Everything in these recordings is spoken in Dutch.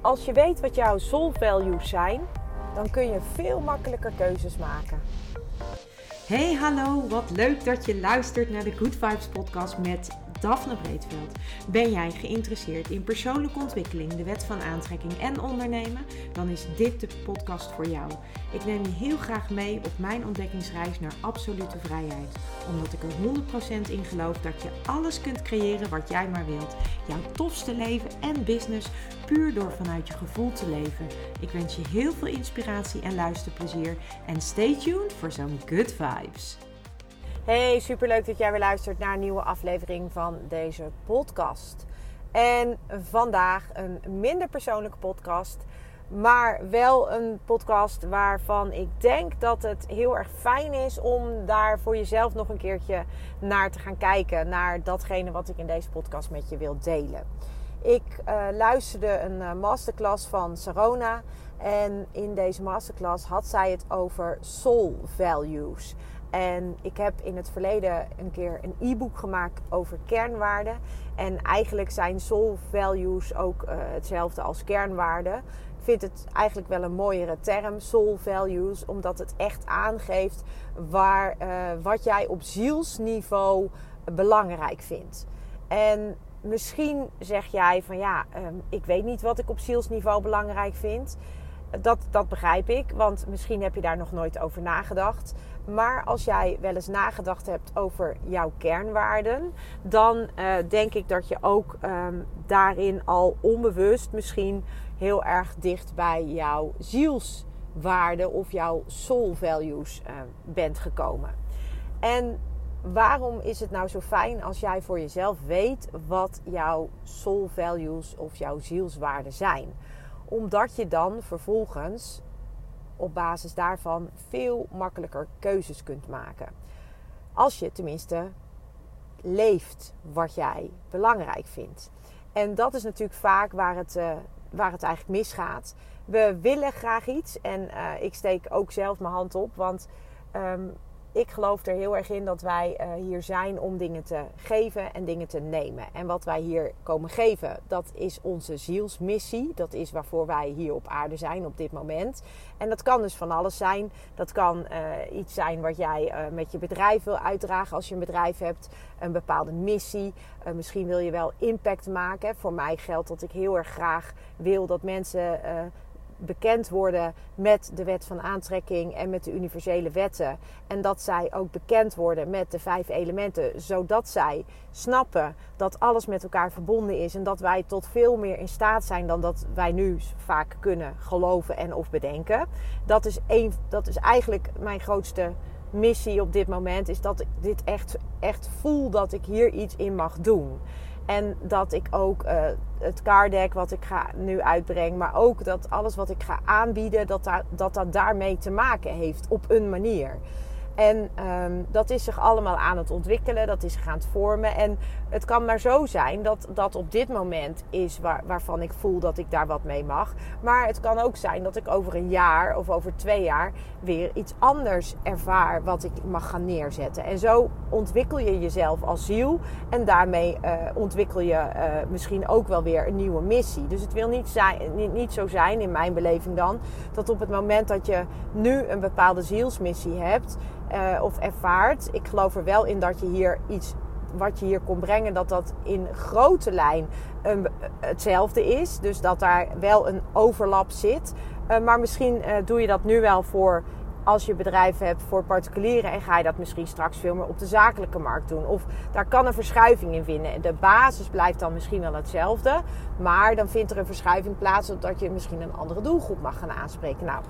Als je weet wat jouw soul values zijn, dan kun je veel makkelijker keuzes maken. Hey, hallo, wat leuk dat je luistert naar de Good Vibes podcast met Daphne Breedveld. Ben jij geïnteresseerd in persoonlijke ontwikkeling, de wet van aantrekking en ondernemen? Dan is dit de podcast voor jou. Ik neem je heel graag mee op mijn ontdekkingsreis naar absolute vrijheid. Omdat ik er 100% in geloof dat je alles kunt creëren wat jij maar wilt. Jouw tofste leven en business puur door vanuit je gevoel te leven. Ik wens je heel veel inspiratie en luisterplezier. En stay tuned voor zo'n good vibes. Hey, superleuk dat jij weer luistert naar een nieuwe aflevering van deze podcast. En vandaag een minder persoonlijke podcast, maar wel een podcast waarvan ik denk dat het heel erg fijn is om daar voor jezelf nog een keertje naar te gaan kijken. Naar datgene wat ik in deze podcast met je wil delen. Ik uh, luisterde een uh, masterclass van Sarona. En in deze masterclass had zij het over soul values. En ik heb in het verleden een keer een e-book gemaakt over kernwaarden. En eigenlijk zijn soul values ook uh, hetzelfde als kernwaarden. Ik vind het eigenlijk wel een mooiere term, soul values, omdat het echt aangeeft waar, uh, wat jij op zielsniveau belangrijk vindt. En misschien zeg jij van ja, um, ik weet niet wat ik op zielsniveau belangrijk vind. Dat, dat begrijp ik, want misschien heb je daar nog nooit over nagedacht. Maar als jij wel eens nagedacht hebt over jouw kernwaarden, dan uh, denk ik dat je ook um, daarin al onbewust misschien heel erg dicht bij jouw zielswaarden of jouw soul values uh, bent gekomen. En waarom is het nou zo fijn als jij voor jezelf weet wat jouw soul values of jouw zielswaarden zijn? Omdat je dan vervolgens op basis daarvan veel makkelijker keuzes kunt maken. Als je tenminste leeft wat jij belangrijk vindt. En dat is natuurlijk vaak waar het, uh, waar het eigenlijk misgaat. We willen graag iets en uh, ik steek ook zelf mijn hand op, want um, ik geloof er heel erg in dat wij uh, hier zijn om dingen te geven en dingen te nemen. En wat wij hier komen geven, dat is onze zielsmissie. Dat is waarvoor wij hier op aarde zijn op dit moment. En dat kan dus van alles zijn. Dat kan uh, iets zijn wat jij uh, met je bedrijf wil uitdragen als je een bedrijf hebt. Een bepaalde missie. misschien wil je wel impact maken. Voor mij geldt dat ik heel erg graag wil dat mensen bekend worden met de wet van aantrekking en met de universele wetten. En dat zij ook bekend worden met de vijf elementen, zodat zij snappen dat alles met elkaar verbonden is en dat wij tot veel meer in staat zijn dan dat wij nu vaak kunnen geloven en of bedenken. Dat is, een, dat is eigenlijk mijn grootste missie op dit moment, is dat ik dit echt, echt voel dat ik hier iets in mag doen. En dat ik ook uh, het card deck wat ik ga nu uitbreng, maar ook dat alles wat ik ga aanbieden, dat, dat dat daarmee te maken heeft op een manier. En um, dat is zich allemaal aan het ontwikkelen, dat is zich aan het vormen. En het kan maar zo zijn dat dat op dit moment is waar, waarvan ik voel dat ik daar wat mee mag. Maar het kan ook zijn dat ik over een jaar of over twee jaar weer iets anders ervaar wat ik mag gaan neerzetten. En zo ontwikkel je jezelf als ziel en daarmee uh, ontwikkel je uh, misschien ook wel weer een nieuwe missie. Dus het wil niet, zijn, niet, niet zo zijn, in mijn beleving dan, dat op het moment dat je nu een bepaalde zielsmissie hebt uh, of ervaart. Ik geloof er wel in dat je hier iets wat je hier kon brengen, dat dat in grote lijn um, hetzelfde is. Dus dat daar wel een overlap zit. Uh, maar misschien doe je dat nu wel voor als je bedrijf hebt voor particulieren en ga je dat misschien straks veel meer op de zakelijke markt doen. Of daar kan een verschuiving in vinden. De basis blijft dan misschien wel hetzelfde, maar dan vindt er een verschuiving plaats zodat je misschien een andere doelgroep mag gaan aanspreken. Nou,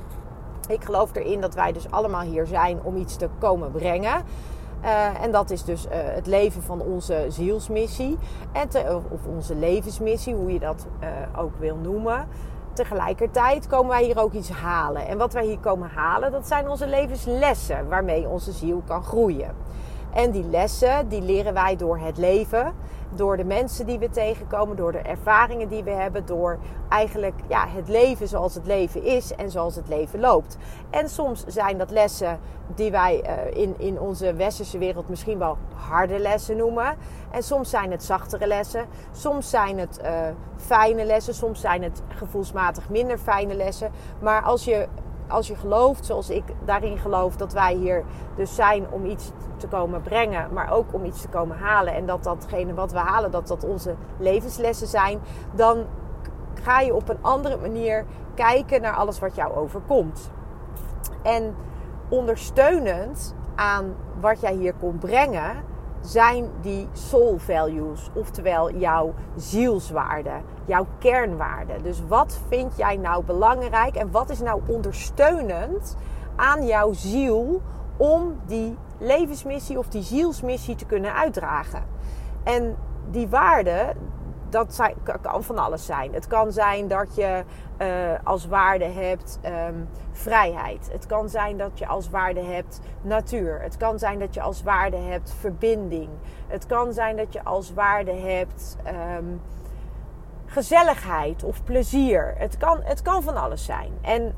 ik geloof erin dat wij dus allemaal hier zijn om iets te komen brengen. Uh, en dat is dus uh, het leven van onze zielsmissie. En of onze levensmissie, hoe je dat uh, ook wil noemen. Tegelijkertijd komen wij hier ook iets halen. En wat wij hier komen halen, dat zijn onze levenslessen waarmee onze ziel kan groeien. En die lessen, die leren wij door het leven. Door de mensen die we tegenkomen, door de ervaringen die we hebben, door eigenlijk ja, het leven zoals het leven is en zoals het leven loopt. En soms zijn dat lessen die wij uh, in, in onze westerse wereld misschien wel harde lessen noemen. En soms zijn het zachtere lessen, soms zijn het uh, fijne lessen, soms zijn het gevoelsmatig minder fijne lessen. Maar als je als je gelooft, zoals ik daarin geloof, dat wij hier dus zijn om iets te komen brengen, maar ook om iets te komen halen. En dat datgene wat we halen, dat dat onze levenslessen zijn. Dan ga je op een andere manier kijken naar alles wat jou overkomt. En ondersteunend aan wat jij hier komt brengen, zijn die soul values, oftewel jouw zielswaarde, jouw kernwaarde. Dus wat vind jij nou belangrijk en wat is nou ondersteunend aan jouw ziel om die levensmissie of die zielsmissie te kunnen uitdragen? En die waarde, dat zijn, kan van alles zijn. Het kan zijn dat je uh, als waarde hebt um, vrijheid. Het kan zijn dat je als waarde hebt natuur. Het kan zijn dat je als waarde hebt verbinding. Het kan zijn dat je als waarde hebt um, gezelligheid of plezier. Het kan, het kan van alles zijn. En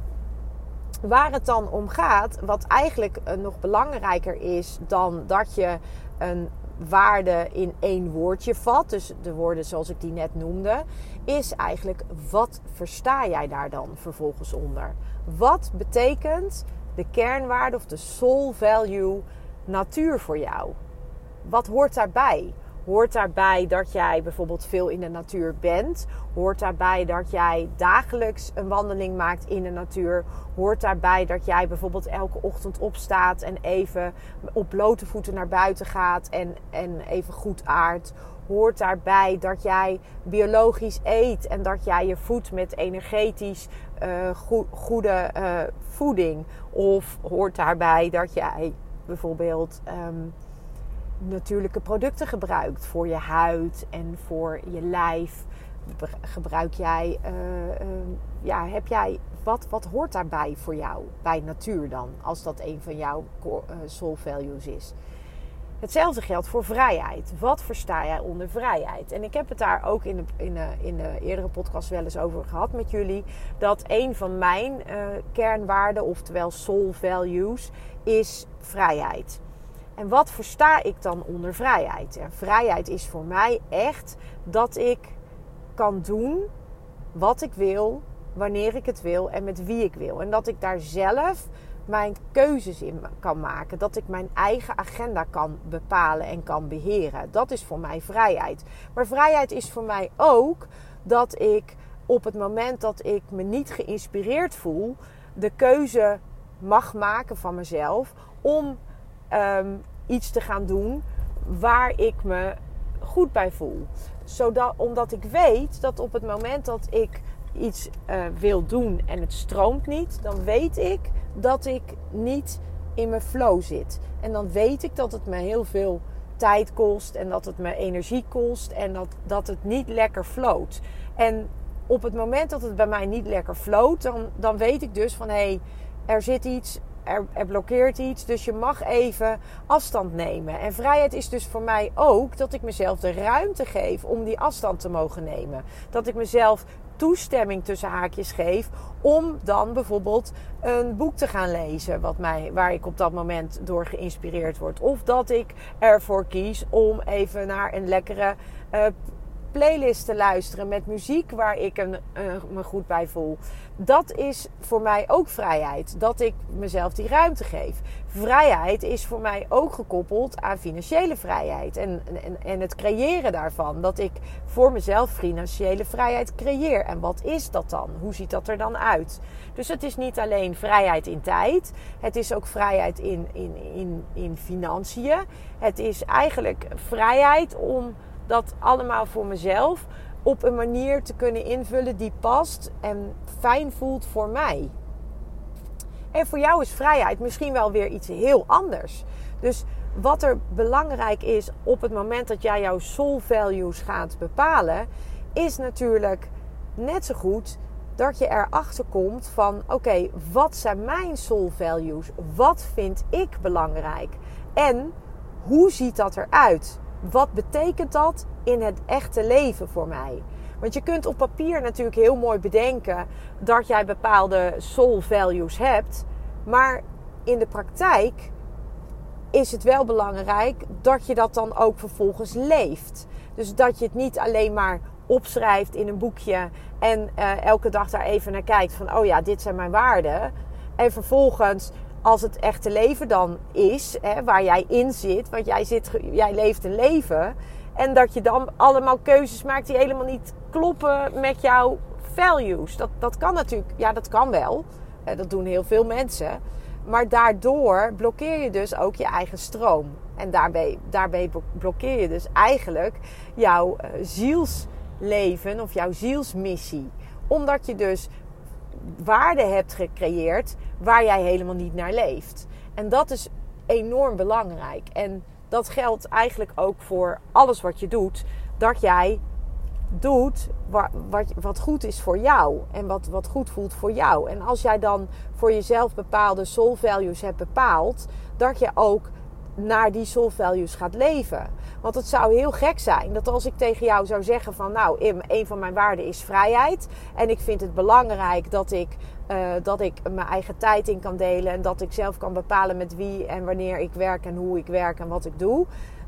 waar het dan om gaat, wat eigenlijk uh, nog belangrijker is dan dat je een waarde in één woordje vat, dus de woorden zoals ik die net noemde, is eigenlijk wat versta jij daar dan vervolgens onder? Wat betekent de kernwaarde of de soul value natuur voor jou? Wat hoort daarbij? Hoort daarbij dat jij bijvoorbeeld veel in de natuur bent? Hoort daarbij dat jij dagelijks een wandeling maakt in de natuur? Hoort daarbij dat jij bijvoorbeeld elke ochtend opstaat en even op blote voeten naar buiten gaat en, en even goed aardt? Hoort daarbij dat jij biologisch eet en dat jij je voedt met energetisch uh, goede uh, voeding? Of hoort daarbij dat jij bijvoorbeeld. Um, natuurlijke producten gebruikt voor je huid en voor je lijf? Gebruik jij, uh, uh, ja, heb jij, wat, wat hoort daarbij voor jou bij natuur dan, als dat een van jouw uh, soul values is? Hetzelfde geldt voor vrijheid. Wat versta jij onder vrijheid? En ik heb het daar ook in de, in de, in de eerdere podcast wel eens over gehad met jullie. Dat een van mijn kernwaarden, oftewel soul values, is vrijheid. En wat versta ik dan onder vrijheid? Vrijheid is voor mij echt dat ik kan doen wat ik wil, wanneer ik het wil en met wie ik wil. En dat ik daar zelf mijn keuzes in kan maken. Dat ik mijn eigen agenda kan bepalen en kan beheren. Dat is voor mij vrijheid. Maar vrijheid is voor mij ook dat ik op het moment dat ik me niet geïnspireerd voel, de keuze mag maken van mezelf om um, iets te gaan doen waar ik me goed bij voel. Zodat, omdat ik weet dat op het moment dat ik iets uh, wil doen en het stroomt niet, dan weet ik dat ik niet in mijn flow zit. En dan weet ik dat het me heel veel tijd kost en dat het me energie kost en dat, dat het niet lekker floot. En op het moment dat het bij mij niet lekker floot, dan, dan weet ik dus van hé, hey, er zit iets er, er, blokkeert iets. Dus je mag even afstand nemen. En vrijheid is dus voor mij ook dat ik mezelf de ruimte geef om die afstand te mogen nemen. Dat ik mezelf toestemming tussen haakjes geef om dan bijvoorbeeld een boek te gaan lezen wat mij, waar ik op dat moment door geïnspireerd word. Of dat ik ervoor kies om even naar een lekkere uh, playlist te luisteren met muziek waar ik een, me goed bij voel. Dat is voor mij ook vrijheid. Dat ik mezelf die ruimte geef. Vrijheid is voor mij ook gekoppeld aan financiële vrijheid. En, en, en het creëren daarvan. Dat ik voor mezelf financiële vrijheid creëer. En wat is dat dan? Hoe ziet dat er dan uit? Dus het is niet alleen vrijheid in tijd. Het is ook vrijheid in, in, in, in financiën. Het is eigenlijk vrijheid om dat allemaal voor mezelf op een manier te kunnen invullen die past en fijn voelt voor mij. En voor jou is vrijheid misschien wel weer iets heel anders. Dus wat er belangrijk is op het moment dat jij jouw soul values gaat bepalen, is natuurlijk net zo goed dat je erachter komt van oké, wat zijn mijn soul values? Wat vind ik belangrijk? En hoe ziet dat eruit? Wat betekent dat in het echte leven voor mij? Want je kunt op papier natuurlijk heel mooi bedenken dat jij bepaalde soul values hebt. Maar in de praktijk is het wel belangrijk dat je dat dan ook vervolgens leeft. Dus dat je het niet alleen maar opschrijft in een boekje en uh, elke dag daar even naar kijkt van oh ja, dit zijn mijn waarden. En vervolgens als het echte leven dan is, hè, waar jij in zit, want jij, zit, jij leeft een leven. En dat je dan allemaal keuzes maakt die helemaal niet kloppen met jouw values. Dat, dat kan natuurlijk, ja, dat kan wel. Dat doen heel veel mensen. Maar daardoor blokkeer je dus ook je eigen stroom. En daarbij, daarbij blokkeer je dus eigenlijk jouw uh, zielsleven of jouw zielsmissie. Omdat je dus waarde hebt gecreëerd waar jij helemaal niet naar leeft. En dat is enorm belangrijk. En dat geldt eigenlijk ook voor alles wat je doet. Dat jij doet wat, wat, goed is voor jou en wat, wat goed voelt voor jou. En als jij dan voor jezelf bepaalde soul values hebt bepaald, dat je ook naar die soul values gaat leven. Want het zou heel gek zijn dat als ik tegen jou zou zeggen van nou, een van mijn waarden is vrijheid. En ik vind het belangrijk dat ik, uh, dat ik mijn eigen tijd in kan delen. En dat ik zelf kan bepalen met wie en wanneer ik werk en hoe ik werk en wat ik doe.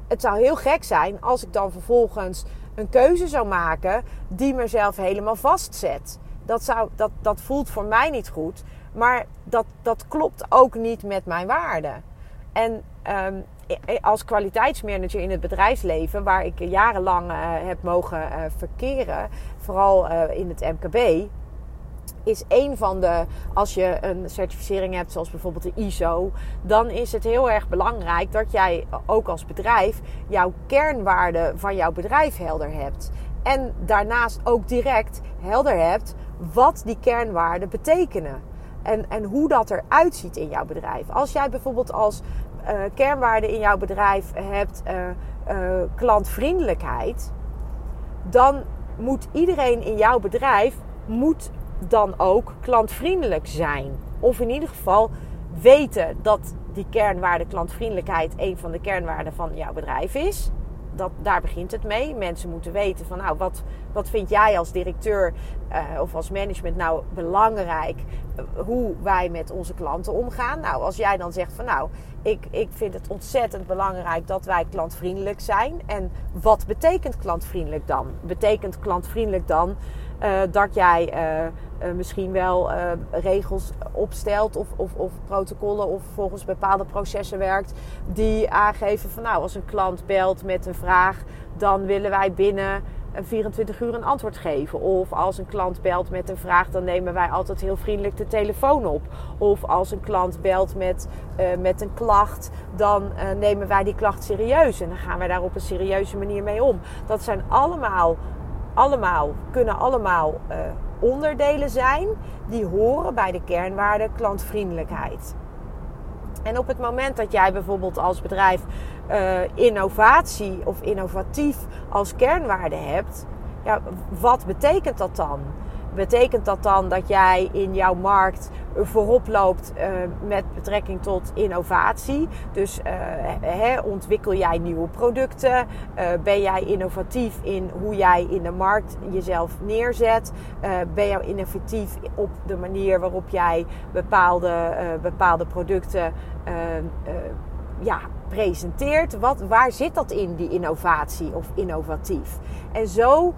Het zou heel gek zijn als ik dan vervolgens een keuze zou maken die mezelf helemaal vastzet. Dat, zou, dat, dat voelt voor mij niet goed. Maar dat, dat klopt ook niet met mijn waarden. En um, als kwaliteitsmanager in het bedrijfsleven, waar ik jarenlang uh, heb mogen uh, verkeren, vooral uh, in het MKB, is een van de, als je een certificering hebt, zoals bijvoorbeeld de ISO, dan is het heel erg belangrijk dat jij ook als bedrijf jouw kernwaarden van jouw bedrijf helder hebt. En daarnaast ook direct helder hebt wat die kernwaarden betekenen. En, en hoe dat eruit ziet in jouw bedrijf. Als jij bijvoorbeeld als kernwaarde in jouw bedrijf hebt uh, uh, klantvriendelijkheid, dan moet iedereen in jouw bedrijf moet dan ook klantvriendelijk zijn. Of in ieder geval weten dat die kernwaarde klantvriendelijkheid een van de kernwaarden van jouw bedrijf is dat, daar begint het mee. Mensen moeten weten van nou, wat, wat vind jij als directeur uh, of als management nou belangrijk uh, hoe wij met onze klanten omgaan. Nou, als jij dan zegt van nou, ik, ik vind het ontzettend belangrijk dat wij klantvriendelijk zijn. En wat betekent klantvriendelijk dan? Betekent klantvriendelijk dan uh, dat jij uh, misschien wel regels opstelt of, of, of, protocollen of volgens bepaalde processen werkt die aangeven van nou als een klant belt met een vraag dan willen wij binnen 24 uur een antwoord geven. Of als een klant belt met een vraag, dan nemen wij altijd heel vriendelijk de telefoon op. Of als een klant belt met, met een klacht, dan nemen wij die klacht serieus. En dan gaan wij daar op een serieuze manier mee om. Dat zijn allemaal, allemaal kunnen allemaal uh, onderdelen zijn die horen bij de kernwaarde klantvriendelijkheid. En op het moment dat jij bijvoorbeeld als bedrijf uh, innovatie of innovatief als kernwaarde hebt, ja, wat betekent dat dan? Betekent dat dan dat jij in jouw markt voorop loopt uh, met betrekking tot innovatie? Dus he, ontwikkel jij nieuwe producten? Uh, ben jij innovatief in hoe jij in de markt jezelf neerzet? ben jij innovatief op de manier waarop jij bepaalde, bepaalde producten ja, presenteert? Wat, waar zit dat in, die innovatie of innovatief? En zo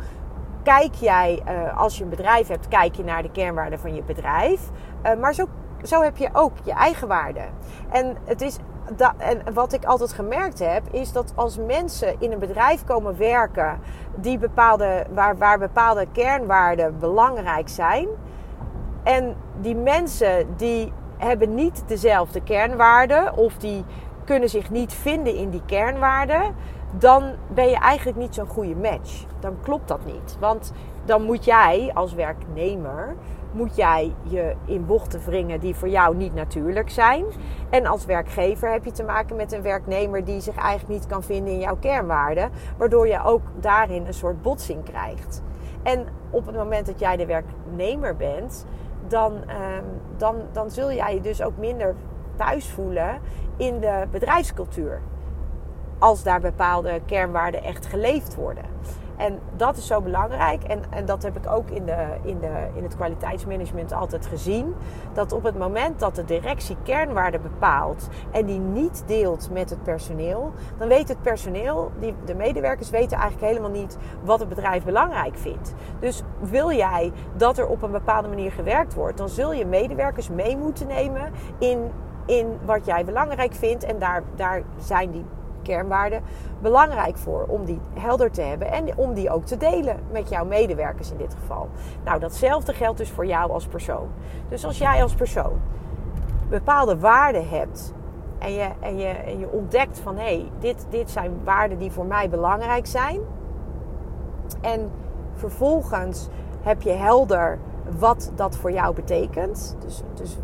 kijk jij, uh, als je een bedrijf hebt, kijk je naar de kernwaarden van je bedrijf. Uh, maar zo, zo heb je ook je eigen waarden. En, het is dat, en wat ik altijd gemerkt heb, is dat als mensen in een bedrijf komen werken die bepaalde, waar, waar bepaalde kernwaarden belangrijk zijn. En die mensen die hebben niet dezelfde kernwaarden of die kunnen zich niet vinden in die kernwaarden, dan ben je eigenlijk niet zo'n goede match. Dan klopt dat niet. Want dan moet jij als werknemer moet jij je in bochten wringen die voor jou niet natuurlijk zijn. En als werkgever heb je te maken met een werknemer die zich eigenlijk niet kan vinden in jouw kernwaarden, waardoor je ook daarin een soort botsing krijgt. En op het moment dat jij de werknemer bent, dan, um, dan, dan zul jij je dus ook minder thuis voelen in de bedrijfscultuur. Als daar bepaalde kernwaarden echt geleefd worden. En dat is zo belangrijk. En, en dat heb ik ook in, de, in, de, in het kwaliteitsmanagement altijd gezien. Dat op het moment dat de directie kernwaarden bepaalt en die niet deelt met het personeel, dan weet het personeel, die, de medewerkers weten eigenlijk helemaal niet wat het bedrijf belangrijk vindt. Dus wil jij dat er op een bepaalde manier gewerkt wordt, dan zul je medewerkers mee moeten nemen in, in wat jij belangrijk vindt. En daar, daar zijn die kernwaarden belangrijk voor om die helder te hebben en om die ook te delen met jouw medewerkers in dit geval. Nou, datzelfde geldt dus voor jou als persoon. Dus als jij als persoon bepaalde waarden hebt en je, en je, en je ontdekt van hé, hey, dit, dit zijn waarden die voor mij belangrijk zijn. En vervolgens heb je helder wat dat voor jou betekent. Dus, dus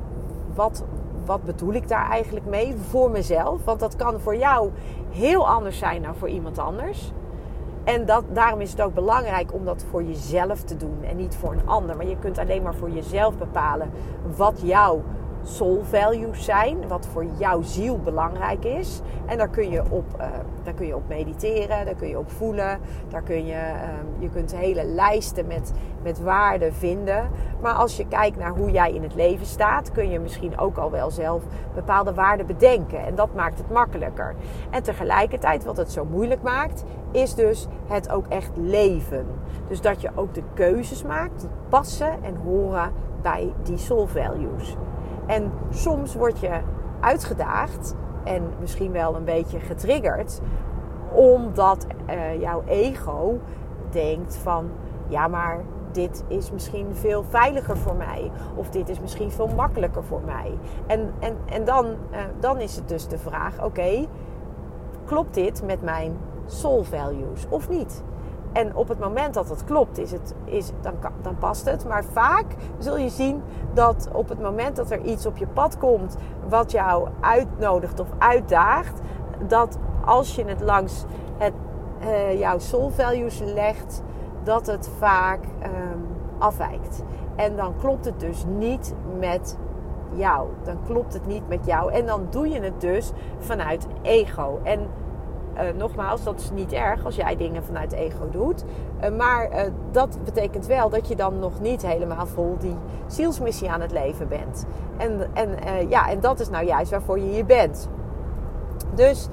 wat, wat bedoel ik daar eigenlijk mee voor mezelf? Want dat kan voor jou heel anders zijn dan voor iemand anders. En dat, daarom is het ook belangrijk om dat voor jezelf te doen en niet voor een ander. Maar je kunt alleen maar voor jezelf bepalen wat jouw soul values zijn, wat voor jouw ziel belangrijk is. En daar kun je op, uh, daar kun je op mediteren, daar kun je op voelen. Daar kun je, uh, je kunt hele lijsten met, met waarden vinden. Maar als je kijkt naar hoe jij in het leven staat, kun je misschien ook al wel zelf bepaalde waarden bedenken. En dat maakt het makkelijker. En tegelijkertijd, wat het zo moeilijk maakt, is dus het ook echt leven. Dus dat je ook de keuzes maakt die passen en horen bij die soul values. En soms word je uitgedaagd en misschien wel een beetje getriggerd, omdat uh, jouw ego denkt van ja, maar dit is misschien veel veiliger voor mij. Of dit is misschien veel makkelijker voor mij. En, en, en dan, uh, dan is het dus de vraag: oké, klopt dit met mijn soul values of niet? En op het moment dat het klopt, is het, is, dan, dan past het. Maar vaak zul je zien dat op het moment dat er iets op je pad komt wat jou uitnodigt of uitdaagt, dat als je het langs het, uh, jouw soul values legt, dat het vaak um, afwijkt. En dan klopt het dus niet met jou. Dan klopt het niet met jou. En dan doe je het dus vanuit ego. En uh, nogmaals, dat is niet erg als jij dingen vanuit ego doet. Uh, maar uh, dat betekent wel dat je dan nog niet helemaal vol die zielsmissie aan het leven bent. En, en, ja, en dat is nou juist waarvoor je hier bent. Dus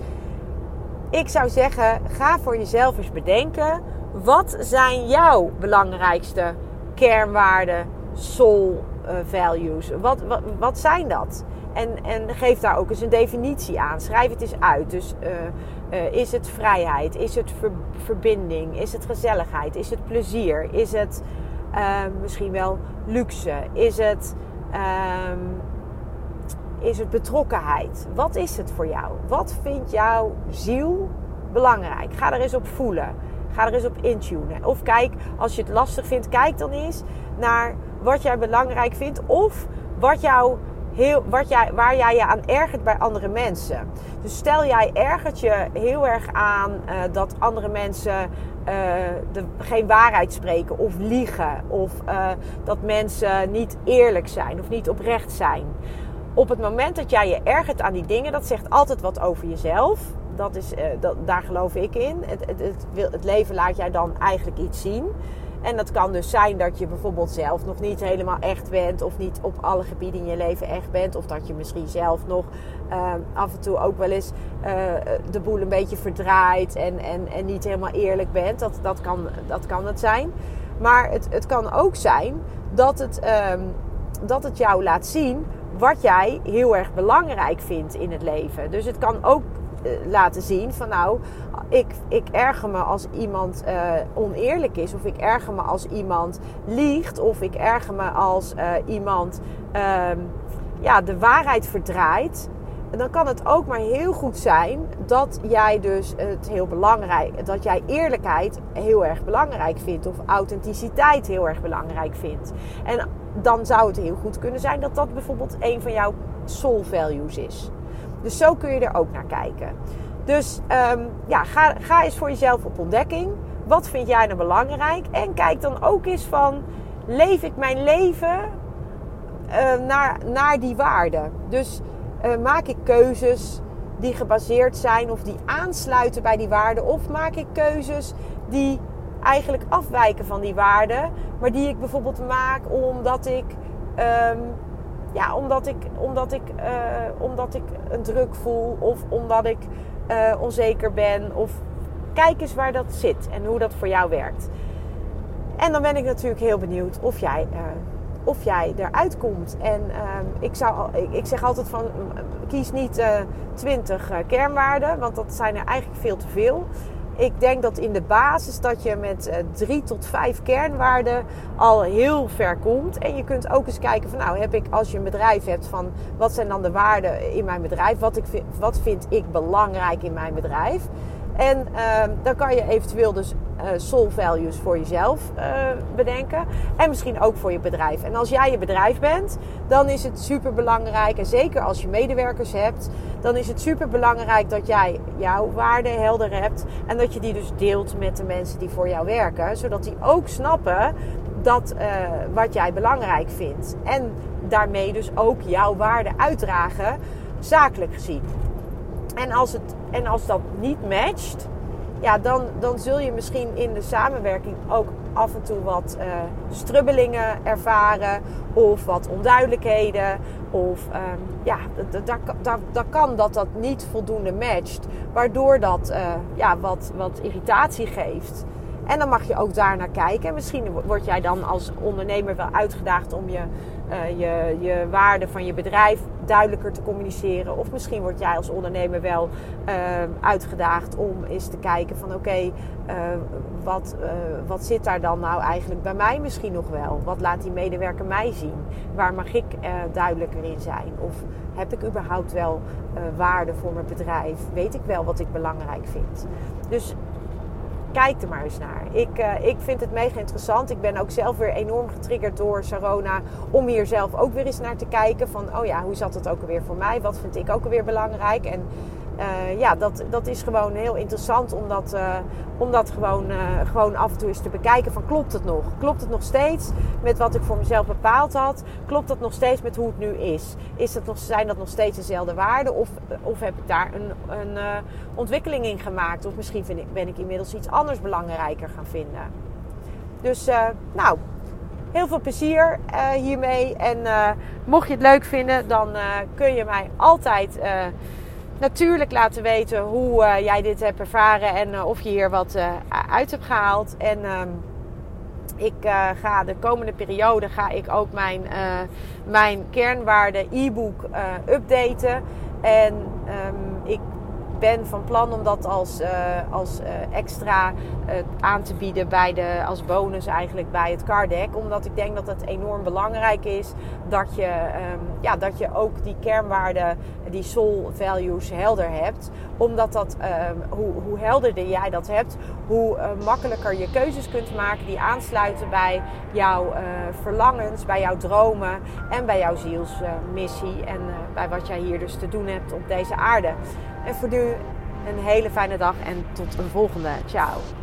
ik zou zeggen, ga voor jezelf eens bedenken. Wat zijn jouw belangrijkste kernwaarden, soul values? Wat, wat, zijn dat? En, en geef daar ook eens een definitie aan. Schrijf het eens uit. Dus uh, is het vrijheid? Is het ver, verbinding? Is het gezelligheid? Is het plezier? Is het uh, misschien wel luxe? Is het, is het betrokkenheid? Wat is het voor jou? Wat vindt jouw ziel belangrijk? Ga er eens op voelen. Ga er eens op intunen. Of kijk, als je het lastig vindt, kijk dan eens naar wat jij belangrijk vindt. Of wat jou heel, wat jij, waar jij je aan ergert bij andere mensen. Dus stel jij ergert je heel erg aan uh, dat andere mensen uh, de, geen waarheid spreken of liegen. Of uh, dat mensen niet eerlijk zijn of niet oprecht zijn. Op het moment dat jij je ergert aan die dingen, dat zegt altijd wat over jezelf. Dat is, dat, daar geloof ik in. Het, het, het leven laat jij dan eigenlijk iets zien. En dat kan dus zijn dat je bijvoorbeeld zelf nog niet helemaal echt bent. Of niet op alle gebieden in je leven echt bent. Of dat je misschien zelf nog uh, af en toe ook wel eens uh, de boel een beetje verdraait. En, en, en niet helemaal eerlijk bent. Dat, dat, kan, dat kan het zijn. Maar het, het kan ook zijn dat het, um, dat het jou laat zien wat jij heel erg belangrijk vindt in het leven. Dus het kan ook laten zien van nou, ik, ik erger me als iemand uh, oneerlijk is, of ik erger me als iemand liegt, of ik erger me als uh, iemand uh, ja, de waarheid verdraait. En dan kan het ook maar heel goed zijn dat jij dus het heel belangrijk, dat jij eerlijkheid heel erg belangrijk vindt, of authenticiteit heel erg belangrijk vindt. En dan zou het heel goed kunnen zijn dat dat bijvoorbeeld een van jouw soul values is. Dus zo kun je er ook naar kijken. Dus um, ja, ga, ga eens voor jezelf op ontdekking. Wat vind jij nou belangrijk? En kijk dan ook eens van, leef ik mijn leven uh, naar, naar die waarden? Dus uh, maak ik keuzes die gebaseerd zijn of die aansluiten bij die waarden? Of maak ik keuzes die eigenlijk afwijken van die waarden, maar die ik bijvoorbeeld maak omdat ik. Ehm, ja, omdat ik, omdat, ik, uh, omdat ik een druk voel of omdat ik uh, onzeker ben. Of kijk eens waar dat zit en hoe dat voor jou werkt. En dan ben ik natuurlijk heel benieuwd of jij, uh, of jij eruit komt. En ik, zou, ik, zeg altijd van kies niet 20 kernwaarden, want dat zijn er eigenlijk veel te veel. Ik denk dat in de basis dat je met uh, drie tot vijf kernwaarden al heel ver komt. En je kunt ook eens kijken van nou heb ik als je een bedrijf hebt van wat zijn dan de waarden in mijn bedrijf? Wat, ik, wat vind ik belangrijk in mijn bedrijf? En uh, dan kan je eventueel dus soul values voor jezelf uh, bedenken. En misschien ook voor je bedrijf. En als jij je bedrijf bent, dan is het super belangrijk. En zeker als je medewerkers hebt, dan is het super belangrijk dat jij jouw waarden helder hebt. En dat je die dus deelt met de mensen die voor jou werken. Zodat die ook snappen dat uh, wat jij belangrijk vindt. En daarmee dus ook jouw waarden uitdragen, zakelijk gezien. En als, het, en als dat niet matcht, ja, dan, dan zul je misschien in de samenwerking ook af en toe wat uh, strubbelingen ervaren of wat onduidelijkheden. Of um, ja, daar kan dat dat niet voldoende matcht, waardoor dat uh, ja, wat, wat irritatie geeft. En dan mag je ook daar naar kijken. En misschien word jij dan als ondernemer wel uitgedaagd om je, uh, je, je waarde van je bedrijf duidelijker te communiceren. Of misschien word jij als ondernemer wel uh, uitgedaagd om eens te kijken van oké, uh, wat, wat zit daar dan nou eigenlijk bij mij misschien nog wel? Wat laat die medewerker mij zien? Waar mag ik duidelijker in zijn? Of heb ik überhaupt wel waarde voor mijn bedrijf? Weet ik wel wat ik belangrijk vind? Dus kijk er maar eens naar. Ik, uh, ik vind het mega interessant. Ik ben ook zelf weer enorm getriggerd door Sarona om hier zelf ook weer eens naar te kijken. Van, oh ja, hoe zat het ook alweer voor mij? Wat vind ik ook alweer belangrijk? En uh, ja, dat, dat is gewoon heel interessant om dat, dat gewoon, uh, gewoon af en toe eens te bekijken van klopt het nog? Klopt het nog steeds met wat ik voor mezelf bepaald had? Klopt dat nog steeds met hoe het nu is? is dat nog, zijn dat nog steeds dezelfde waarden? Of, of heb ik daar een, een ontwikkeling in gemaakt? Of misschien ik, ben ik inmiddels iets anders belangrijker gaan vinden? Dus nou, heel veel plezier hiermee. En mocht je het leuk vinden, dan kun je mij altijd natuurlijk laten weten hoe uh, jij dit hebt ervaren en uh, of je hier wat uh, uit hebt gehaald. En ehm, ik ga de komende periode ga ik ook mijn, mijn kernwaarde e-book updaten. En um, ik ben van plan om dat als, uh, als uh, extra uh, aan te bieden bij de, als bonus eigenlijk bij het card deck. Omdat ik denk dat het enorm belangrijk is dat je, um, ja, dat je ook die kernwaarden, die soul values helder hebt. Omdat dat, um, hoe, hoe helderder jij dat hebt, hoe makkelijker je keuzes kunt maken die aansluiten bij jouw verlangens, bij jouw dromen en bij jouw zielsmissie. en bij wat jij hier dus te doen hebt op deze aarde. En voor nu een hele fijne dag en tot een volgende. Ciao.